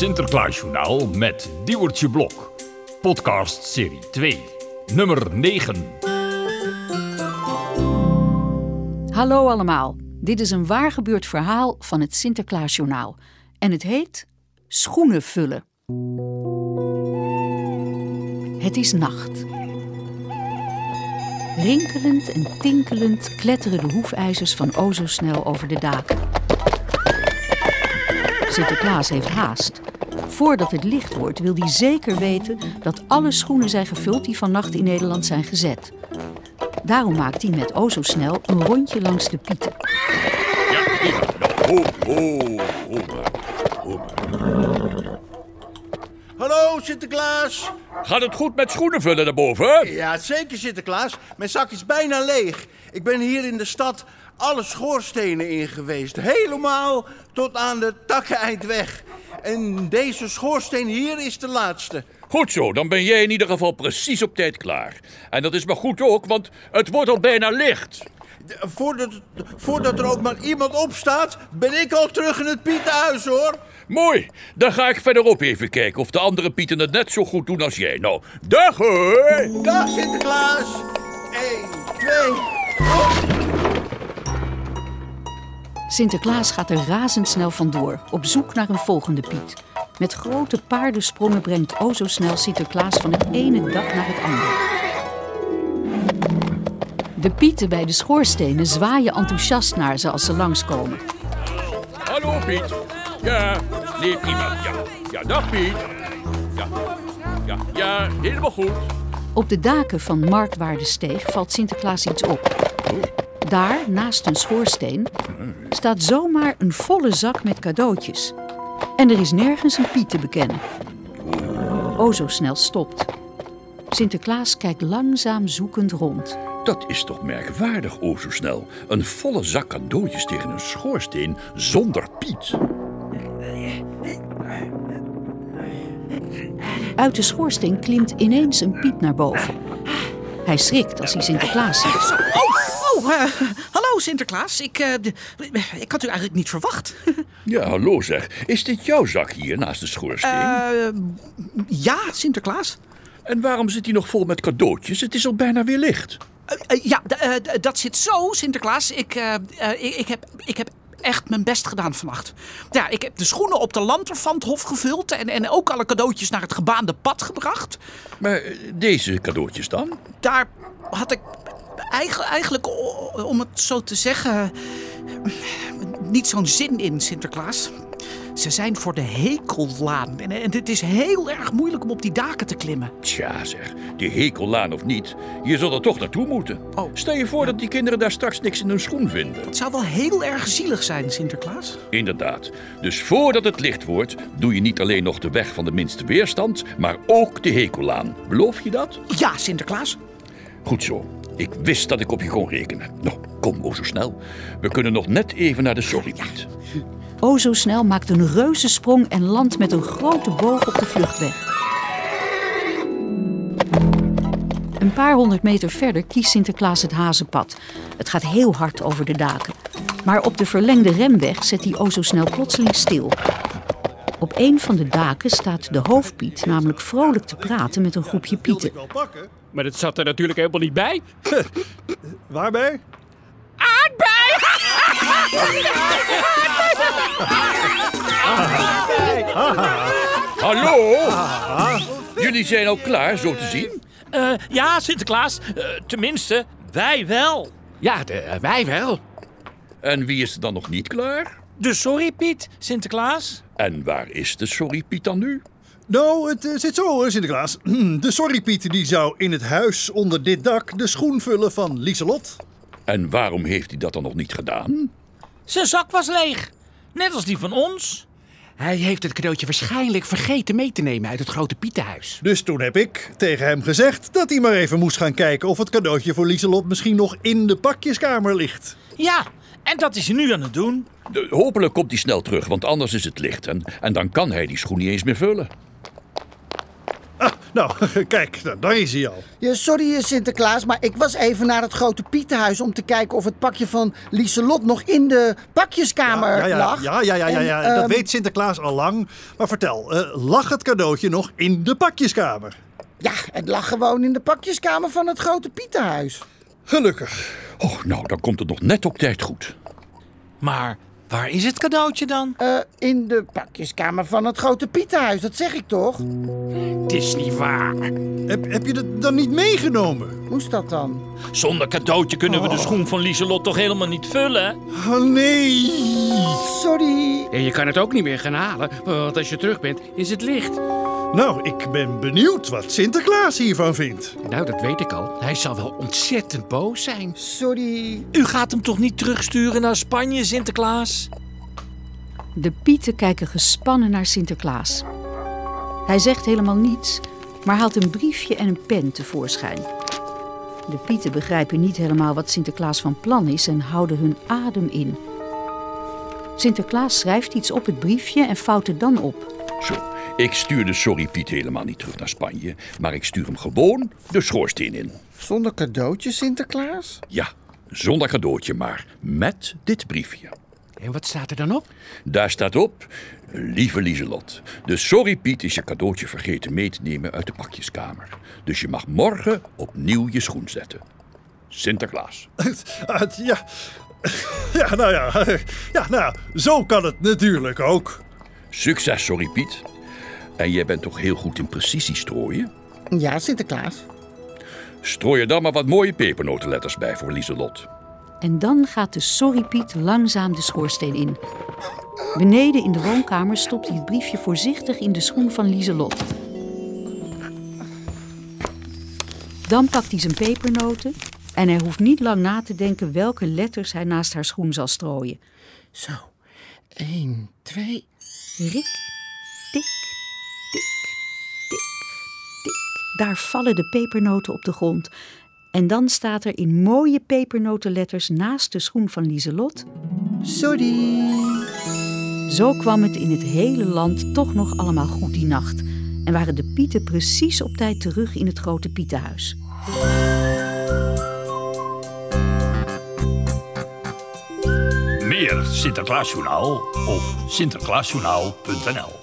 Sinterklaasjournaal met Diewertje Blok. Podcast serie 2, nummer 9. Hallo allemaal, dit is een waar gebeurd verhaal van het Sinterklaasjournaal. En het heet Schoenen vullen. Het is nacht. Rinkelend en tinkelend kletteren de hoefijzers van o snel over de daken. Sinterklaas heeft haast. Voordat het licht wordt wil hij zeker weten dat alle schoenen zijn gevuld die vannacht in Nederland zijn gezet. Daarom maakt hij met o zo snel een rondje langs de pieten. Ho, ho, ho. Hallo Sinterklaas. Gaat het goed met schoenen vullen daarboven? Ja, zeker Sinterklaas. Mijn zak is bijna leeg. Ik ben hier in de stad alle schoorstenen in geweest. Helemaal tot aan de takkeneind weg. En deze schoorsteen hier is de laatste. Goed zo, dan ben jij in ieder geval precies op tijd klaar. En dat is maar goed ook, want het wordt al bijna licht. Voordat, voordat er ook maar iemand opstaat, ben ik al terug in het Pietenhuis hoor. Mooi, dan ga ik verderop even kijken of de andere Pieten het net zo goed doen als jij. Nou, dag hoor! Dag Sinterklaas. 1, 2, op. Sinterklaas gaat er razendsnel vandoor, op zoek naar een volgende Piet. Met grote paardensprongen brengt o zo snel Sinterklaas van het ene dak naar het andere. De Pieten bij de schoorstenen zwaaien enthousiast naar ze als ze langskomen. Hallo Piet. Ja, nee prima. Ja, ja dag Piet. Ja, ja, ja, helemaal goed. Op de daken van Marktwaardesteeg valt Sinterklaas iets op. Daar, naast een schoorsteen, staat zomaar een volle zak met cadeautjes. En er is nergens een Piet te bekennen. O zo snel stopt. Sinterklaas kijkt langzaam zoekend rond. Dat is toch merkwaardig, o zo snel. Een volle zak cadeautjes tegen een schoorsteen zonder Piet. Uit de schoorsteen klimt ineens een Piet naar boven. Hij schrikt als hij Sinterklaas ziet. Oh, oh, eh, hallo Sinterklaas. Ik, eh, ik had u eigenlijk niet verwacht. Ja, hallo zeg. Is dit jouw zak hier naast de schoorsteen? Eh, ja, Sinterklaas. En waarom zit hij nog vol met cadeautjes? Het is al bijna weer licht. Eh, eh, ja, eh, dat zit zo, Sinterklaas. Ik, ik, ik, heb, ik heb echt mijn best gedaan vannacht. Ja, ik heb de schoenen op de Lanterfanthof gevuld en, en ook alle cadeautjes naar het gebaande pad gebracht. Maar deze cadeautjes dan? Daar had ik eigenlijk, om het zo te zeggen, niet zo'n zin in, Sinterklaas. Ze zijn voor de hekellaan. En, en het is heel erg moeilijk om op die daken te klimmen. Tja zeg, die hekellaan of niet, je zal er toch naartoe moeten. Oh. Stel je voor dat die kinderen daar straks niks in hun schoen vinden. Het zou wel heel erg zielig zijn, Sinterklaas. Inderdaad. Dus voordat het licht wordt, doe je niet alleen nog de weg van de minste weerstand, maar ook de hekellaan. Beloof je dat? Ja, Sinterklaas. Goed zo. Ik wist dat ik op je kon rekenen. Nou, kom o zo snel. We kunnen nog net even naar de Sorrypiet. O zo snel maakt een reuzensprong en landt met een grote boog op de vluchtweg. Een paar honderd meter verder kiest Sinterklaas het hazenpad. Het gaat heel hard over de daken. Maar op de verlengde remweg zet hij o zo snel plotseling stil. Op een van de daken staat de hoofdpiet namelijk vrolijk te praten met een groepje pieten. Wel pakken. Maar dat zat er natuurlijk helemaal niet bij. Waarbij? Hallo? Jullie zijn al klaar, zo te zien? Eh, ja, Sinterklaas. Eh, tenminste, wij wel. Ja, de, eh, wij wel. En wie is er dan nog niet klaar? De sorry Piet, Sinterklaas. En waar is de Sorrypiet dan nu? Nou, het zit zo hoor, Sinterklaas. De Sorrypiet die zou in het huis onder dit dak de schoen vullen van Lieselot. En waarom heeft hij dat dan nog niet gedaan? Zijn zak was leeg. Net als die van ons. Hij heeft het cadeautje waarschijnlijk vergeten mee te nemen uit het grote Pietenhuis. Dus toen heb ik tegen hem gezegd dat hij maar even moest gaan kijken of het cadeautje voor Lieselot misschien nog in de pakjeskamer ligt. Ja, en dat is hij nu aan het doen. Hopelijk komt hij snel terug, want anders is het licht. En, en dan kan hij die schoen niet eens meer vullen. Nou, kijk, nou, daar is hij al. Ja, sorry eh, Sinterklaas, maar ik was even naar het grote Pietenhuis om te kijken of het pakje van Lieselot nog in de pakjeskamer ja, ja, lag. Ja, ja, ja, ja, ja. ehm, dat weet Sinterklaas al lang. Maar vertel, eh, lag het cadeautje nog in de pakjeskamer? Ja, het lag gewoon in de pakjeskamer van het grote Pietenhuis. Gelukkig. Oh, nou, dan komt het nog net op tijd goed. Maar waar is het cadeautje dan? Eh, in de pakjeskamer van het grote Pietenhuis, dat zeg ik toch? Het is niet waar. Heb, heb je het dan niet meegenomen? Moest dat dan? Zonder cadeautje kunnen we de schoen van Lieselot toch helemaal niet vullen? Oh nee. Sorry. En je kan het ook niet meer gaan halen, want als je terug bent, is het licht. Nou, ik ben benieuwd wat Sinterklaas hiervan vindt. Nou, dat weet ik al. Hij zal wel ontzettend boos zijn. Sorry. U gaat hem toch niet terugsturen naar Spanje, Sinterklaas? De pieten kijken gespannen naar Sinterklaas. Hij zegt helemaal niets, maar haalt een briefje en een pen tevoorschijn. De pieten begrijpen niet helemaal wat Sinterklaas van plan is en houden hun adem in. Sinterklaas schrijft iets op het briefje en vouwt het dan op. Zo, ik stuur de Sorry Piet helemaal niet terug naar Spanje, maar ik stuur hem gewoon de schoorsteen in. Zonder cadeautje, Sinterklaas? Ja, zonder cadeautje maar, met dit briefje. En wat staat er dan op? Daar staat op, lieve Lieselot, de Sorry Piet is je cadeautje vergeten mee te nemen uit de pakjeskamer. Dus je mag morgen opnieuw je schoen zetten. Sinterklaas. Ja. ja, nou ja. Ja, nou, zo kan het natuurlijk ook. Succes, Sorry Piet. En jij bent toch heel goed in precisie strooien? Ja, Sinterklaas. Strooi er dan maar wat mooie pepernotenletters bij voor Lieselot. En dan gaat de Sorry Piet langzaam de schoorsteen in. Beneden in de woonkamer stopt hij het briefje voorzichtig in de schoen van Lieselot. Dan pakt hij zijn pepernoten en hij hoeft niet lang na te denken welke letters hij naast haar schoen zal strooien. Zo. 1, 2. Rik, tik, tik, tik, tik. Daar vallen de pepernoten op de grond. En dan staat er in mooie pepernotenletters naast de schoen van Lieselot... Sorry. Zo kwam het in het hele land toch nog allemaal goed die nacht. En waren de pieten precies op tijd terug in het grote pietenhuis. Meer Sinterklaasjournaal op sinterklaasjournaal.nl